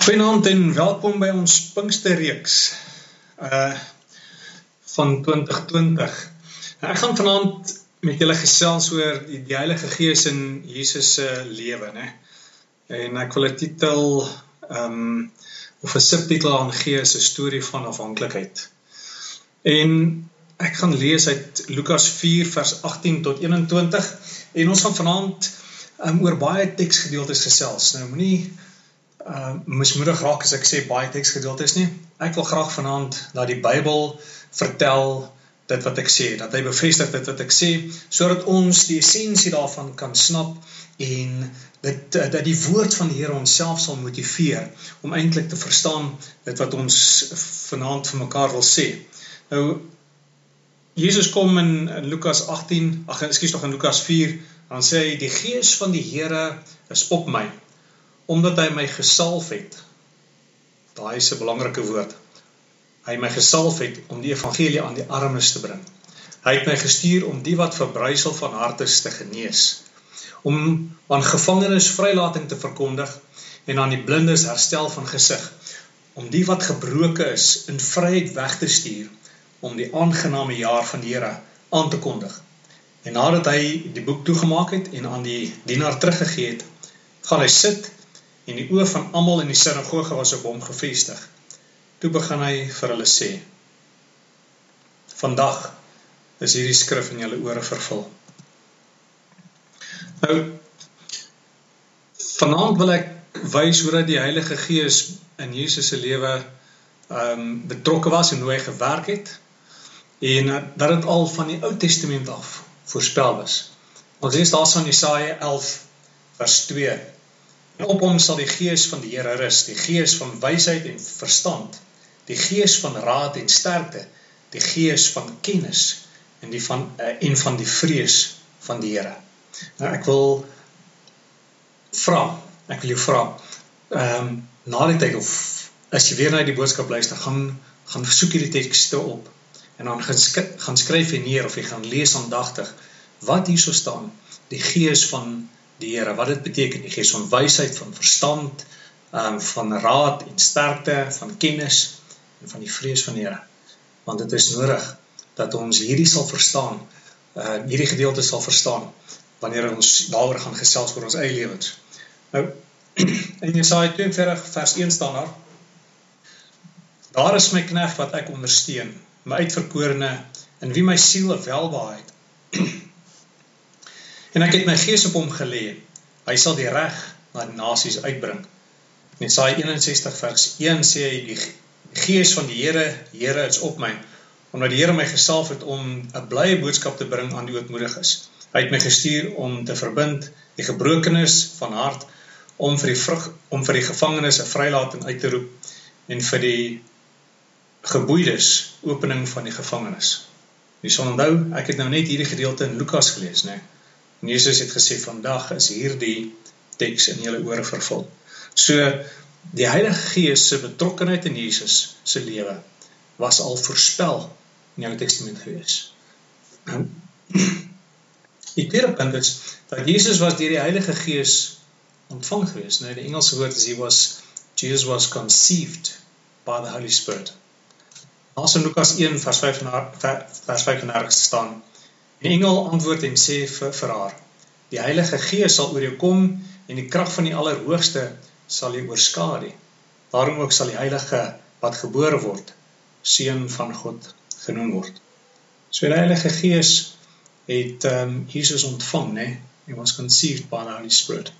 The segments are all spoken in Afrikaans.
Goeienaand en welkom by ons Pinksterreeks uh van 2020. Nou, ek gaan vanaand met julle gesels oor die, die Heilige Gees in Jesus se lewe, né? En ek wil 'n titel um of 'n subtitel aan gee, 'n storie van afhanklikheid. En ek gaan lees uit Lukas 4 vers 18 tot 21 en ons gaan vanaand um oor baie teksgedeeltes gesels. Nou moenie uh mismoedig raak as ek sê baie teksgedeeltes nie. Ek wil graag vanaand dat die Bybel vertel dit wat ek sê, dat hy bevestig dit wat ek sê sodat ons die essensie daarvan kan snap en dit uh, dat die woord van die Here onsself sal motiveer om eintlik te verstaan dit wat ons vanaand vir mekaar wil sê. Nou Jesus kom in, Lukas 18, ag ekskuus tog in Lukas 4, dan sê hy die gees van die Here is op my omdat hy my gesalf het. Daai is 'n belangrike woord. Hy my gesalf het om die evangelie aan die armes te bring. Hy het my gestuur om die wat verbrysel van harte te genees, om aan gevangenes vrylating te verkondig en aan die blindes herstel van gesig, om die wat gebroke is in vryheid weg te stuur, om die aangename jaar van die Here aan te kondig. En nadat hy die boek toegemaak het en aan die dienaar teruggegee het, gaan hy sit en die oë van almal in die sinagoge was op hom gefestig. Toe begin hy vir hulle sê: Vandag is hierdie skrif in julle ore vervul. Nou vanaand wil ek wys hoe dat die Heilige Gees in Jesus se lewe ehm um, betrokke was en hoe hy gewerk het en dat dit al van die Ou Testament af voorspel was. Ons lees daarson Jesaja 11 vers 2 En op hom sal die gees van die Here rus, die gees van wysheid en verstand, die gees van raad en sterkte, die gees van kennis en die van uh, en van die vrees van die Here. Nou ek wil vra, ek wil jou vra, ehm um, na die tyd of as jy weer na die boodskap luister, gaan gaan soek hierdie tekste op en dan gaan gaan skryf jy neer of jy gaan lees aandagtig wat hierso staan, die gees van die Here wat dit beteken. Die gees van wysheid van verstand um, van raad en sterkte van kennis en van die vrees van die Here. Want dit is nodig dat ons hierdie sal verstaan uh, hierdie gedeelte sal verstaan wanneer ons daaroor gaan gesels oor ons eie lewens. Nou in Jesaja 42 vers 1 staan daar daar is my knegg wat ek ondersteun my uitverkorene in wie my siel welbehaag En ek het my gees op hom gelê. Hy sal die reg na die nasies uitbring. In Jesaja 61 vers 1 sê hy die gees van die Here, Here is op my, omdat die Here my gesalf het om 'n blye boodskap te bring aan die ootmoediges. Hy het my gestuur om te verbind die gebrokenes van hart, om vir die vrug, om vir die gevangenes 'n vrylating uit te roep en vir die geboeides opening van die gevangenes. Jy sal onthou, ek het nou net hierdie gedeelte in Lukas gelees, né? Nee? En Jesus het gesê vandag is hierdie teks in julle ore vervul. So die Heilige Gees se betrokkeheid in Jesus se lewe was al voorspel in die Ou Testament gewees. Die tweede punt is dat Jesus was deur die Heilige Gees ontvang gewees. Nou die Engelse woord is he was Jesus was conceived by the Holy Spirit. Ons in Lukas 1 vers 5 vers 35 staan Die engel antwoord en sê vir, vir haar: Die Heilige Gees sal oor jou kom en die krag van die Allerhoogste sal jou oorskadu. Daarom ook sal die Heilige wat gebore word, seun van God genoem word. So die Heilige Gees het ehm um, Jesus ontvang, né? He was conceived by the Holy Spirit.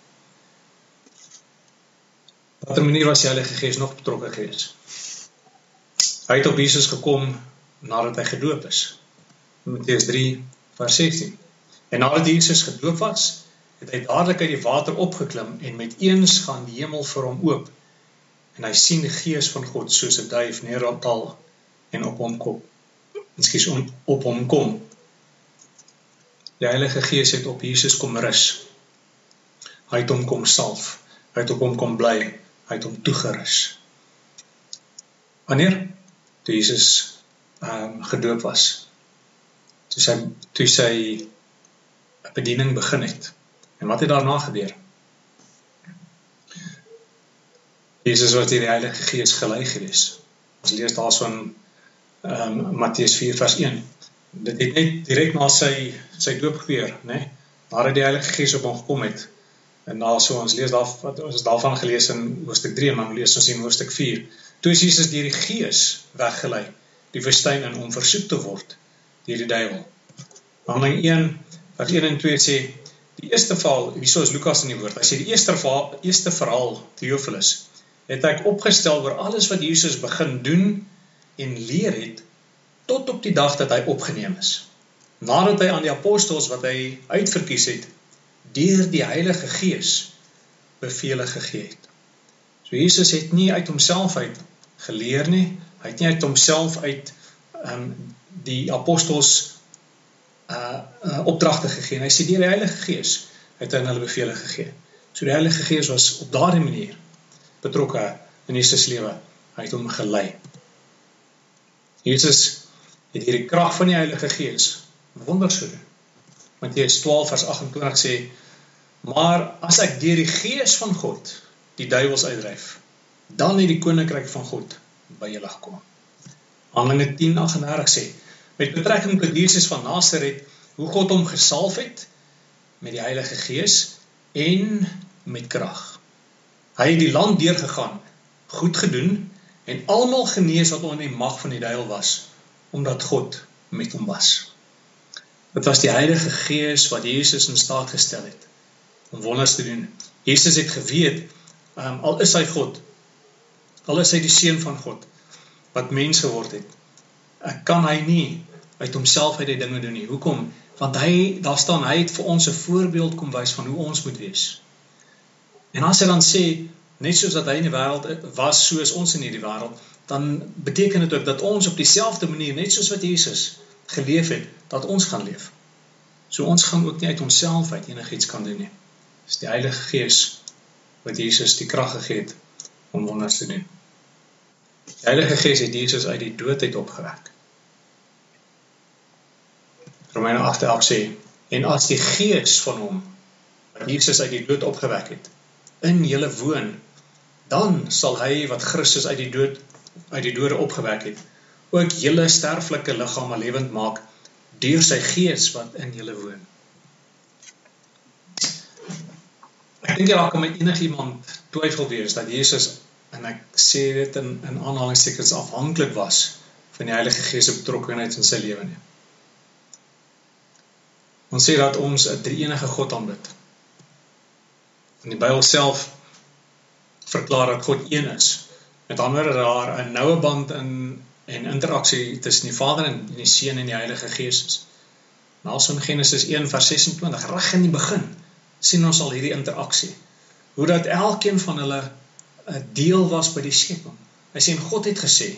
Op 'n manier was die Heilige Gees nog betrokke geweest. Hy het op Jesus gekom nadat hy gedoop is. Matteus vers 16. En nadat Jesus gedoop was, het hy dadelik uit die water opgeklim en met eens gaan die hemel vir hom oop. En hy sien die gees van God soos 'n duif neerdal en op hom kom. Ekskuus om op hom kom. Die Heilige Gees het op Jesus kom rus. Hy het hom kom salf. Hy het op hom kom bly. Hy het hom toegerus. Wanneer toe Jesus ehm um, gedoop was, toe sy toe sy bediening begin het. En wat het daarna gebeur? Jesus was deur die Heilige Gees gelei gewees. Ons lees daarson ehm um, Matteus 4 vers 1. Dit het net direk na sy sy doop gebeur, né? Nee? Nadat die Heilige Gees op hom gekom het. En daar so ons lees daar wat ons het daarvan gelees in hoofstuk 3 en dan lees ons in hoofstuk 4. Toe is Jesus deur die Gees weggelei die woestyn in om versoek te word deur die duiwel. Handeling 1 vers 1 en 2 sê die eerste verhaal, hierso is Lukas in die woord. Hy sê die eerste verhaal, eerste verhaal Theophilus het ek opgestel oor alles wat Jesus begin doen en leer het tot op die dag dat hy opgeneem is. Nadat hy aan die apostels wat hy uitverkies het deur die Heilige Gees bevele gegee het. So Jesus het nie uit homself uit geleer nie, hy het nie uit homself uit um, die apostels uh, uh opdragte gegee nie. Hy sê deur die Heilige Gees het hy hulle bevele gegee. So die Heilige Gees was op daardie manier betrokke in Jesus lewe. Hy het hom gelei. Jesus het hierdie krag van die Heilige Gees wonders gedoen. Matteus 12 vers 28 sê: "Maar as ek deur die Gees van God die duiwels uitdryf, dan het die koninkryk van God by julle gekom." Handelinge 10:38 sê: "Met betrekking tot Jesus van Nasaret, hoe God hom gesalf het met die Heilige Gees en met krag." Hy het die land deurgegaan, goed gedoen en almal genees wat onder die mag van die duiwel was, omdat God met hom was. Dit was die Heilige Gees wat Jesus in staat gestel het om wonders te doen. Jesus het geweet, um, al is hy God, al is hy die seun van God wat mens geword het, ek kan hy nie uit homself uit die dinge doen nie. Hoekom? Want hy, daar staan, hy het vir ons 'n voorbeeld kom wys van hoe ons moet wees. En as hy dan sê net soos dat hy in die wêreld was soos ons in hierdie wêreld, dan beteken dit ook dat ons op dieselfde manier net soos wat Jesus geleef het, dat ons gaan leef. So ons gaan ook nie uit onsself uit enigiets kan doen nie. Dis die Heilige Gees wat Jesus die krag gegee het om wonders te doen. Die Heilige Gees het Jesus uit die dood uit opgewek. Romeine 8:8 sê en as die Gees van hom wat Jesus uit die dood opgewek het in julle woon, dan sal hy wat Christus uit die dood uit die dode opgewek het, ook julle sterflike liggame lewend maak deur sy gees wat in julle woon. Ek dink daar kan enigiemand twyfel wees dat Jesus en ek sê dit in in aanhalingstekens afhanklik was van die Heilige Gees se betrokkeheid in sy lewe nie. Ons sê dat ons 'n drie-enige God aanbid. In die Bybel self verklaar dat God een is. Met ander woorde daar 'n noue band in en interaksie tussen die Vader en die Seun en die Heilige Gees is. Nou as in Genesis 1 vers 26 reg in die begin sien ons al hierdie interaksie. Hoe dat elkeen van hulle 'n deel was by die skepping. Hy sê God het gesê: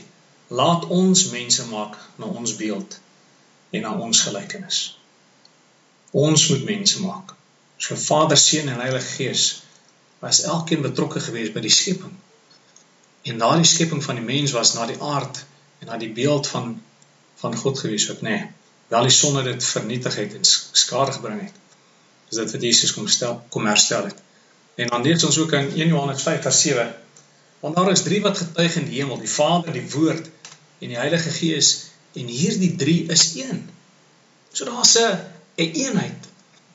"Laat ons mense maak na ons beeld en na ons gelykenis." Ons moet mense maak. So Vader, Seun en Heilige Gees was elkeen betrokke geweest by die skepping. En daardie skepping van die mens was na die aard en na die beeld van van God gewees ook, nê. Nee, wel die sonde dit vernietig het en skade gebring het. Dis dit wat Jesus kom stel kom herstel het. En dan lees ons ook in 1 Johannes 5:7 want daar is drie wat getuig in die hemel, die Vader, die Woord en die Heilige Gees en hierdie drie is een. So daar's 'n 'n eenheid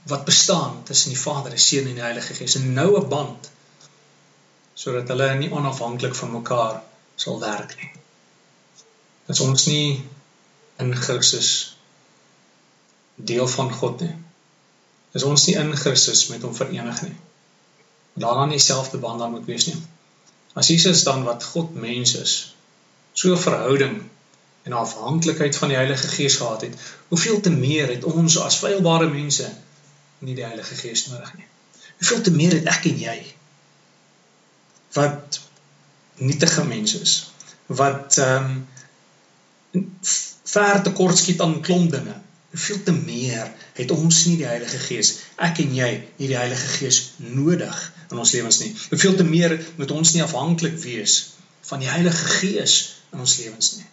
wat bestaan tussen die Vader, die Seun en die Heilige Gees, 'n noue band sodat hulle nie onafhanklik van mekaar sal werk nie. Dat ons nie in Christus deel van God nie. Is ons nie in Christus met hom verenig nie. Daarna nie dieselfde band dan moet wees nie. As Jesus dan wat God mens is, so 'n verhouding en afhanklikheid van die Heilige Gees gehad het, hoeveel te meer het ons as feilbare mense nie die Heilige Gees nodig nie. Hoeveel te meer het ek en jy wat nietige mense is, wat ehm um, ver te kort skiet aan klomp dinge. Hoeveel te meer het ons nie die Heilige Gees, ek en jy, nie die Heilige Gees nodig in ons lewens nie. Hoeveel te meer moet ons nie afhanklik wees van die Heilige Gees in ons lewens nie.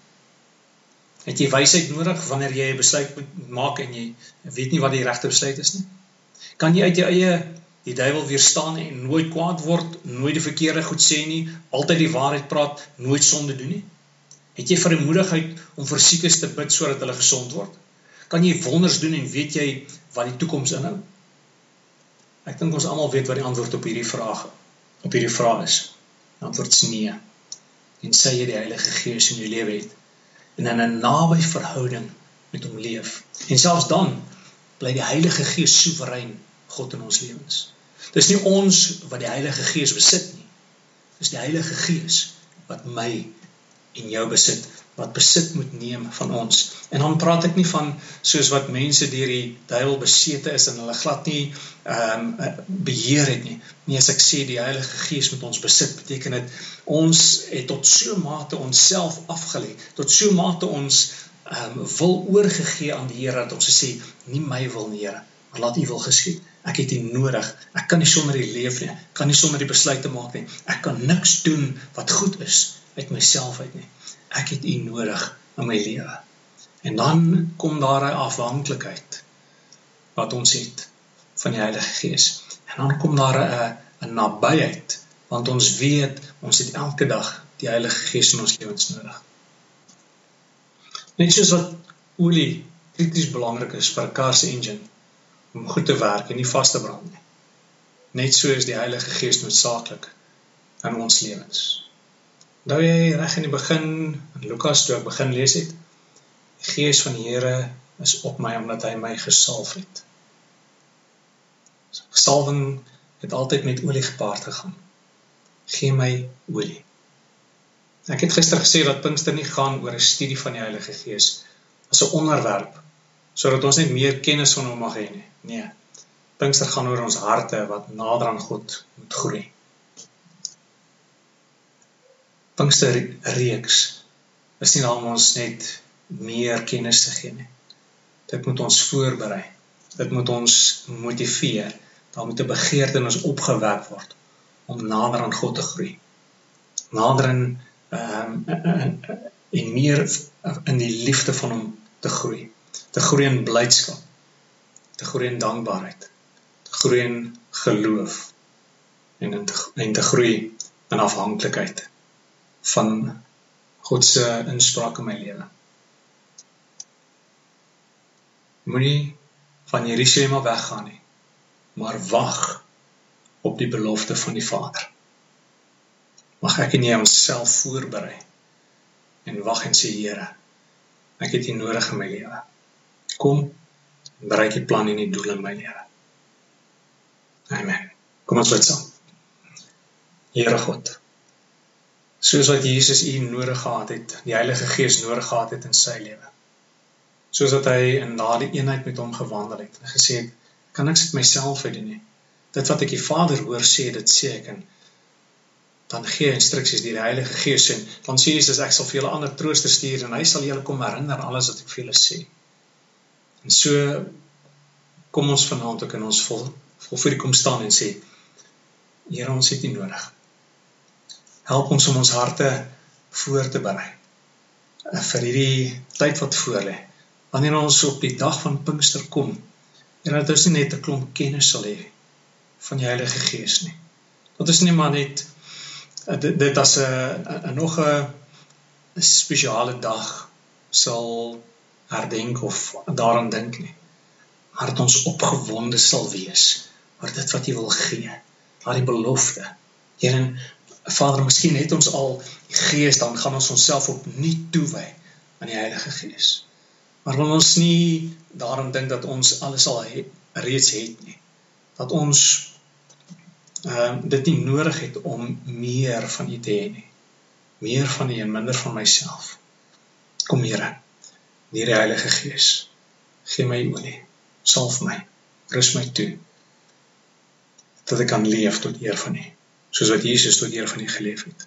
Het jy wysheid nodig wanneer jy 'n besluit moet maak en jy weet nie wat die regte besluit is nie? Kan jy uit jou eie die duiwel weerstaan en nooit kwaad word, nooit die verkeerde goed sê nie, altyd die waarheid praat, nooit sonde doen nie? Het jy vrymoedigheid om vir siekes te bid sodat hulle gesond word? Kan jy wonders doen en weet jy wat die toekoms inhou? Ek dink ons almal weet wat die antwoord op hierdie vraag op hierdie vraag is. Die antwoord is nee. En sê jy die Heilige Gees in jou lewe het en in 'n naby verhouding met hom leef. En selfs dan bly die Heilige Gees soewerein God in ons lewens. Dis nie ons wat die Heilige Gees besit nie. Dis die Heilige Gees wat my en jou besit, wat besit moet neem van ons. En dan praat ek nie van soos wat mense deur die duiwel besete is en hulle glad nie ehm um, beheer het nie. Nee, as ek sê die Heilige Gees moet ons besit, beteken dit ons het tot so mate onsself afgelê, tot so mate ons ehm um, wil oorgegee aan die Here dat ons sê nie my wil nie, Here, maar laat U wil geskied. Ek het U nodig. Ek kan nie sonder U leef nie. Ek kan nie sonder die besluite maak nie. Ek kan niks doen wat goed is uit myself uit nie. Ek het U nodig in my lewe. En dan kom daar 'n afhanklikheid wat ons het van die Heilige Gees. En dan kom daar 'n 'n nabyheid want ons weet ons het elke dag die Heilige Gees in ons lewens nodig. Net soos wat olie krities belangrik is vir 'n kar se engine om goed te werk en nie vas te brand nie. Net so is die Heilige Gees noodsaaklik in ons lewens. Nou jy reg in die begin in Lukas toe ek begin lees het, die Gees van die Here is op my omdat hy my gesalf het. So salwing het altyd met olie gepaard gegaan. Gee my olie. Ek het gister gesê dat Pinkster nie gaan oor 'n studie van die Heilige Gees as 'n onderwerp sodat ons net meer kennis van hom mag hê nie. Nee. Pinkster gaan oor ons harte wat nader aan God moet groei. Pinkster reeks is nie om ons net meer kennis te gee nie. Dit moet ons voorberei. Dit moet ons motiveer. Daar moet 'n begeerte in ons opgewek word om nader aan God te groei. Nader in ehm um, en meer in die liefde van hom te groei te groei in blydskap, te groei in dankbaarheid, te groei in geloof en in te, en te groei in afhanklikheid van God se inspraak in my lewe. Moenie van Jerusalem af weggaan nie, maar wag op die belofte van die Vader. Mag ek en jy onsself voorberei en wag en sê Here, ek het U nodig in my lewe kom bereik die plan en die doel in my lewe. Amen. Kom ons bid saam. Here God. Soos wat Jesus U nodig gehad het, die Heilige Gees nodig gehad het in sy lewe. Soos dat hy in daardie eenheid met hom gewandel het en gesê het, kan ek dit myself uit doen nie. Dit wat ek die Vader hoor sê, dit sê ek en dan gee instruksies deur die Heilige Gees en dan sê Jesus ek sal vir julle ander troosters stuur en hy sal julle kom herinner alles wat ek vir julle sê. En so kom ons vanaand ook in ons vol vir die kom staan en sê Here ons het U nodig. Help ons om ons harte voor te berei eh, vir hierdie tyd wat voor lê. Wanneer ons op die dag van Pinkster kom, en dat ons nie net 'n klomp kennis sal hê van die Heilige Gees nie. Dat ons nie maar net eh, dit, dit as 'n nog 'n spesiale dag sal herdenk of daaraan dink nie. Maar dat ons opgewonde sal wees oor dit wat U wil gee. Daardie belofte. Here, Vader, miskien het ons al die Gees, dan gaan ons onsself opnuut toewy aan die Heilige Gees. Maar wil ons nie daaraan dink dat ons alles al he, reeds het nie. Dat ons ehm uh, dit nie nodig het om meer van U te hê nie. Meer van U en minder van myself. Kom Here deur die Heilige Gees. Gee my olie. Salf my. Rus my toe. Dat ek kan leef tot eer van U, soos wat Jesus tot eer van U geleef het.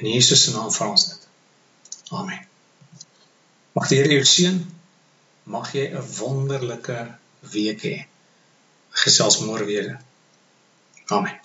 In Jesus se naam vra ons dit. Amen. Mag die Here jou seën. Mag jy 'n wonderlike week hê. Gesels môre weer. Amen.